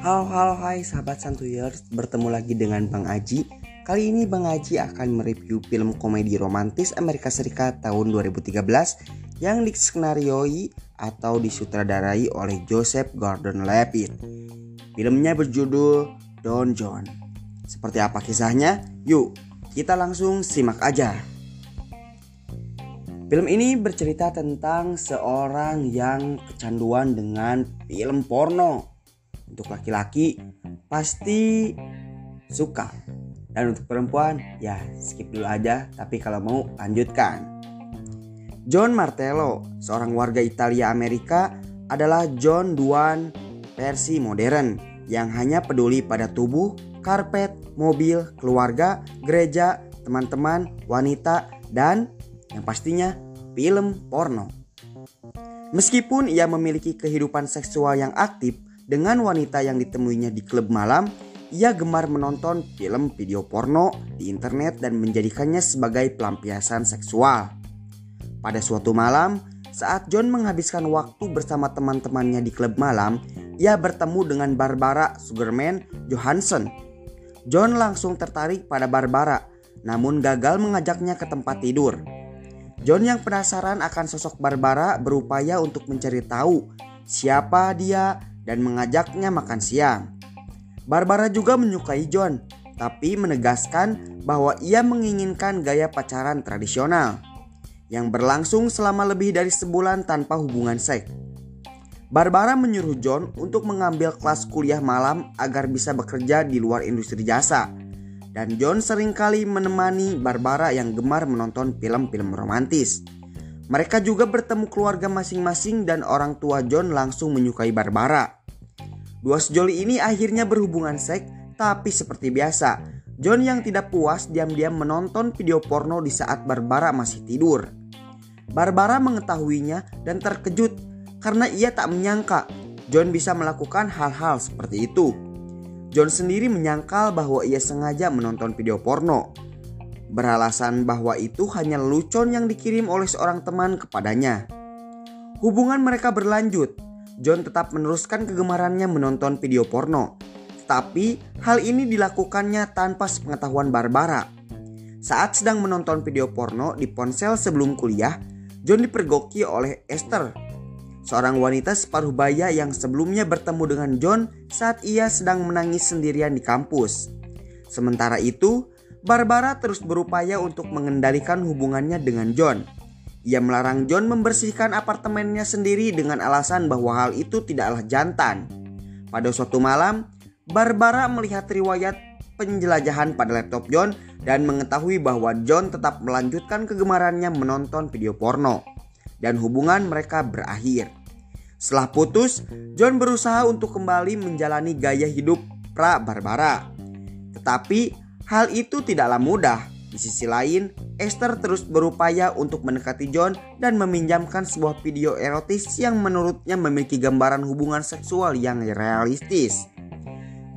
Halo halo hai sahabat Santuyers Bertemu lagi dengan Bang Aji. Kali ini Bang Aji akan mereview film komedi romantis Amerika Serikat tahun 2013 Yang diskenarioi atau disutradarai oleh Joseph Gordon-Levitt. Filmnya berjudul Don John. Seperti apa kisahnya? Yuk kita langsung simak aja Film ini bercerita tentang seorang yang kecanduan dengan film porno. Untuk laki-laki pasti suka. Dan untuk perempuan ya skip dulu aja. Tapi kalau mau lanjutkan. John Martello seorang warga Italia Amerika adalah John Duan versi modern yang hanya peduli pada tubuh, karpet, mobil, keluarga, gereja, teman-teman, wanita, dan yang pastinya film porno. Meskipun ia memiliki kehidupan seksual yang aktif, dengan wanita yang ditemuinya di klub malam, ia gemar menonton film video porno di internet dan menjadikannya sebagai pelampiasan seksual. Pada suatu malam, saat John menghabiskan waktu bersama teman-temannya di klub malam, ia bertemu dengan Barbara Sugarman Johansson. John langsung tertarik pada Barbara, namun gagal mengajaknya ke tempat tidur. John yang penasaran akan sosok Barbara berupaya untuk mencari tahu siapa dia dan mengajaknya makan siang. Barbara juga menyukai John, tapi menegaskan bahwa ia menginginkan gaya pacaran tradisional yang berlangsung selama lebih dari sebulan tanpa hubungan seks. Barbara menyuruh John untuk mengambil kelas kuliah malam agar bisa bekerja di luar industri jasa. Dan John sering kali menemani Barbara yang gemar menonton film-film romantis. Mereka juga bertemu keluarga masing-masing dan orang tua John langsung menyukai Barbara. Dua sejoli ini akhirnya berhubungan seks, tapi seperti biasa, John yang tidak puas diam-diam menonton video porno di saat Barbara masih tidur. Barbara mengetahuinya dan terkejut karena ia tak menyangka John bisa melakukan hal-hal seperti itu. John sendiri menyangkal bahwa ia sengaja menonton video porno, beralasan bahwa itu hanya lelucon yang dikirim oleh seorang teman kepadanya. Hubungan mereka berlanjut. John tetap meneruskan kegemarannya menonton video porno, tapi hal ini dilakukannya tanpa sepengetahuan Barbara. Saat sedang menonton video porno di ponsel sebelum kuliah, John dipergoki oleh Esther, seorang wanita separuh baya yang sebelumnya bertemu dengan John saat ia sedang menangis sendirian di kampus. Sementara itu, Barbara terus berupaya untuk mengendalikan hubungannya dengan John. Ia melarang John membersihkan apartemennya sendiri dengan alasan bahwa hal itu tidaklah jantan. Pada suatu malam, Barbara melihat riwayat penjelajahan pada laptop John dan mengetahui bahwa John tetap melanjutkan kegemarannya menonton video porno. Dan hubungan mereka berakhir. Setelah putus, John berusaha untuk kembali menjalani gaya hidup pra-Barbara. Tetapi Hal itu tidaklah mudah. Di sisi lain, Esther terus berupaya untuk mendekati John dan meminjamkan sebuah video erotis yang menurutnya memiliki gambaran hubungan seksual yang realistis.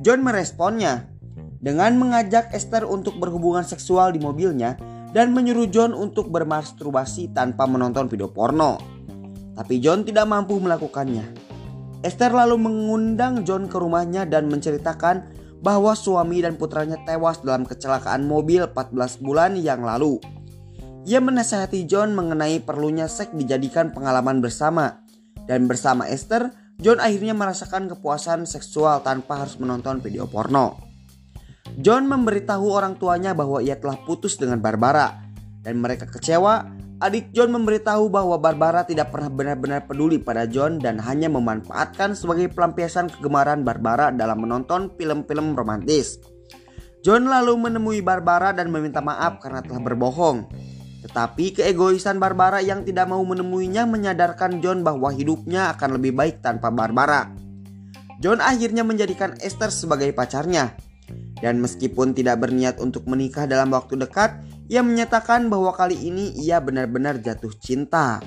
John meresponnya dengan mengajak Esther untuk berhubungan seksual di mobilnya dan menyuruh John untuk bermasturbasi tanpa menonton video porno. Tapi John tidak mampu melakukannya. Esther lalu mengundang John ke rumahnya dan menceritakan bahwa suami dan putranya tewas dalam kecelakaan mobil 14 bulan yang lalu. Ia menasihati John mengenai perlunya seks dijadikan pengalaman bersama. Dan bersama Esther, John akhirnya merasakan kepuasan seksual tanpa harus menonton video porno. John memberitahu orang tuanya bahwa ia telah putus dengan Barbara. Dan mereka kecewa Adik John memberitahu bahwa Barbara tidak pernah benar-benar peduli pada John dan hanya memanfaatkan sebagai pelampiasan kegemaran Barbara dalam menonton film-film romantis. John lalu menemui Barbara dan meminta maaf karena telah berbohong. Tetapi keegoisan Barbara yang tidak mau menemuinya menyadarkan John bahwa hidupnya akan lebih baik tanpa Barbara. John akhirnya menjadikan Esther sebagai pacarnya. Dan meskipun tidak berniat untuk menikah dalam waktu dekat, ia menyatakan bahwa kali ini ia benar-benar jatuh cinta.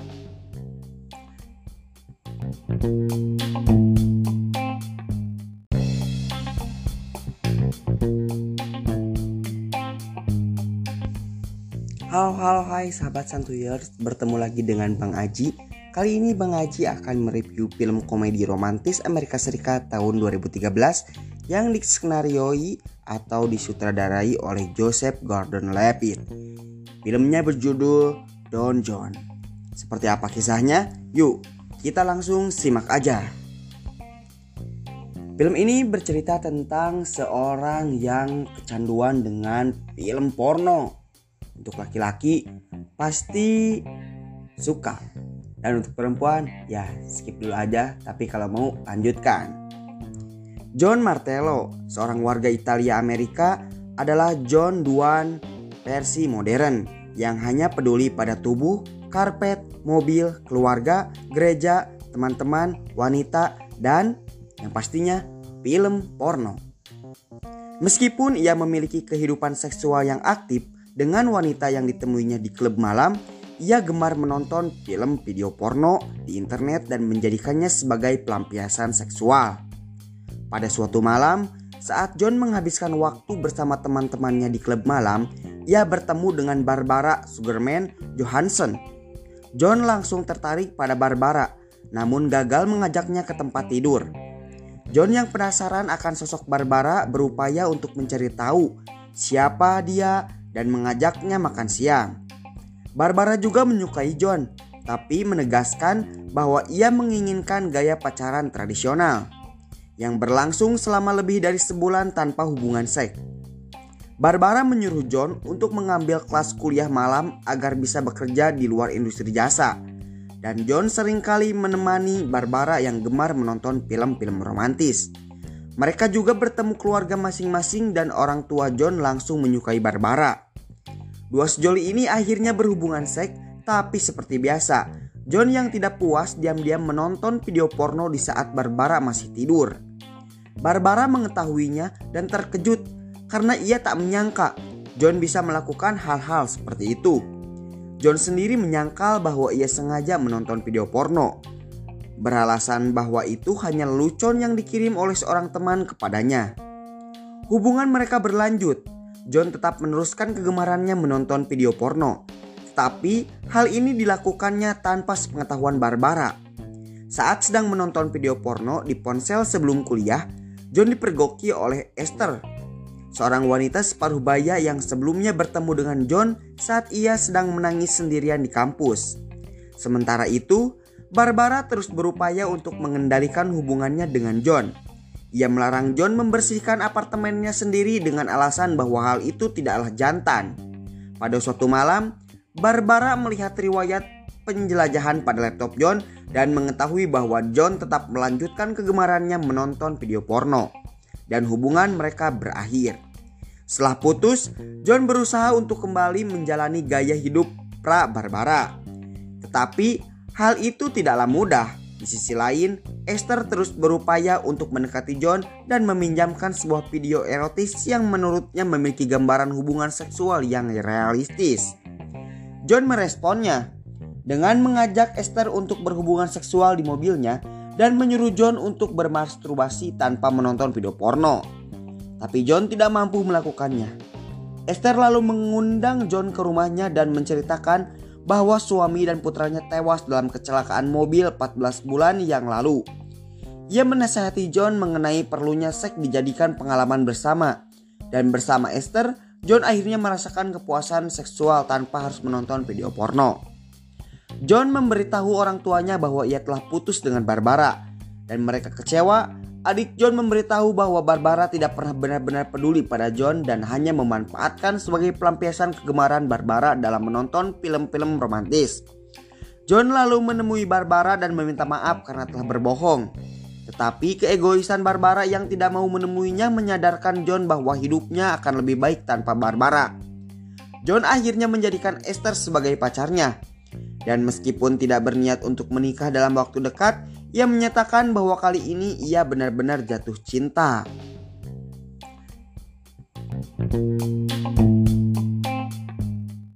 Halo halo hai sahabat santuyers Bertemu lagi dengan Bang Aji Kali ini Bang Haji akan mereview film komedi romantis Amerika Serikat tahun 2013 yang diskenarioi atau disutradarai oleh Joseph Gordon-Levitt. Filmnya berjudul Don John. Seperti apa kisahnya? Yuk, kita langsung simak aja. Film ini bercerita tentang seorang yang kecanduan dengan film porno. Untuk laki-laki pasti suka dan untuk perempuan, ya skip dulu aja, tapi kalau mau lanjutkan. John Martello, seorang warga Italia Amerika, adalah John Duan versi modern yang hanya peduli pada tubuh, karpet, mobil, keluarga, gereja, teman-teman, wanita, dan yang pastinya film porno. Meskipun ia memiliki kehidupan seksual yang aktif dengan wanita yang ditemuinya di klub malam, ia gemar menonton film video porno di internet dan menjadikannya sebagai pelampiasan seksual. Pada suatu malam, saat John menghabiskan waktu bersama teman-temannya di klub malam, ia bertemu dengan Barbara Sugarman Johansson. John langsung tertarik pada Barbara, namun gagal mengajaknya ke tempat tidur. John yang penasaran akan sosok Barbara berupaya untuk mencari tahu siapa dia dan mengajaknya makan siang. Barbara juga menyukai John, tapi menegaskan bahwa ia menginginkan gaya pacaran tradisional yang berlangsung selama lebih dari sebulan tanpa hubungan seks. Barbara menyuruh John untuk mengambil kelas kuliah malam agar bisa bekerja di luar industri jasa. Dan John sering kali menemani Barbara yang gemar menonton film-film romantis. Mereka juga bertemu keluarga masing-masing dan orang tua John langsung menyukai Barbara. Dua sejoli ini akhirnya berhubungan seks, tapi seperti biasa, John yang tidak puas diam-diam menonton video porno di saat Barbara masih tidur. Barbara mengetahuinya dan terkejut karena ia tak menyangka John bisa melakukan hal-hal seperti itu. John sendiri menyangkal bahwa ia sengaja menonton video porno. Beralasan bahwa itu hanya lelucon yang dikirim oleh seorang teman kepadanya. Hubungan mereka berlanjut John tetap meneruskan kegemarannya menonton video porno. Tapi hal ini dilakukannya tanpa sepengetahuan Barbara. Saat sedang menonton video porno di ponsel sebelum kuliah, John dipergoki oleh Esther, seorang wanita separuh baya yang sebelumnya bertemu dengan John saat ia sedang menangis sendirian di kampus. Sementara itu, Barbara terus berupaya untuk mengendalikan hubungannya dengan John ia melarang John membersihkan apartemennya sendiri dengan alasan bahwa hal itu tidaklah jantan. Pada suatu malam, Barbara melihat riwayat penjelajahan pada laptop John dan mengetahui bahwa John tetap melanjutkan kegemarannya menonton video porno. Dan hubungan mereka berakhir. Setelah putus, John berusaha untuk kembali menjalani gaya hidup pra-Barbara. Tetapi hal itu tidaklah mudah di sisi lain, Esther terus berupaya untuk mendekati John dan meminjamkan sebuah video erotis yang menurutnya memiliki gambaran hubungan seksual yang realistis. John meresponnya dengan mengajak Esther untuk berhubungan seksual di mobilnya dan menyuruh John untuk bermasturbasi tanpa menonton video porno. Tapi John tidak mampu melakukannya. Esther lalu mengundang John ke rumahnya dan menceritakan bahwa suami dan putranya tewas dalam kecelakaan mobil 14 bulan yang lalu. Ia menasihati John mengenai perlunya seks dijadikan pengalaman bersama. Dan bersama Esther, John akhirnya merasakan kepuasan seksual tanpa harus menonton video porno. John memberitahu orang tuanya bahwa ia telah putus dengan Barbara. Dan mereka kecewa Adik John memberitahu bahwa Barbara tidak pernah benar-benar peduli pada John dan hanya memanfaatkan sebagai pelampiasan kegemaran Barbara dalam menonton film-film romantis. John lalu menemui Barbara dan meminta maaf karena telah berbohong. Tetapi keegoisan Barbara yang tidak mau menemuinya menyadarkan John bahwa hidupnya akan lebih baik tanpa Barbara. John akhirnya menjadikan Esther sebagai pacarnya. Dan meskipun tidak berniat untuk menikah dalam waktu dekat, ia menyatakan bahwa kali ini ia benar-benar jatuh cinta. thank you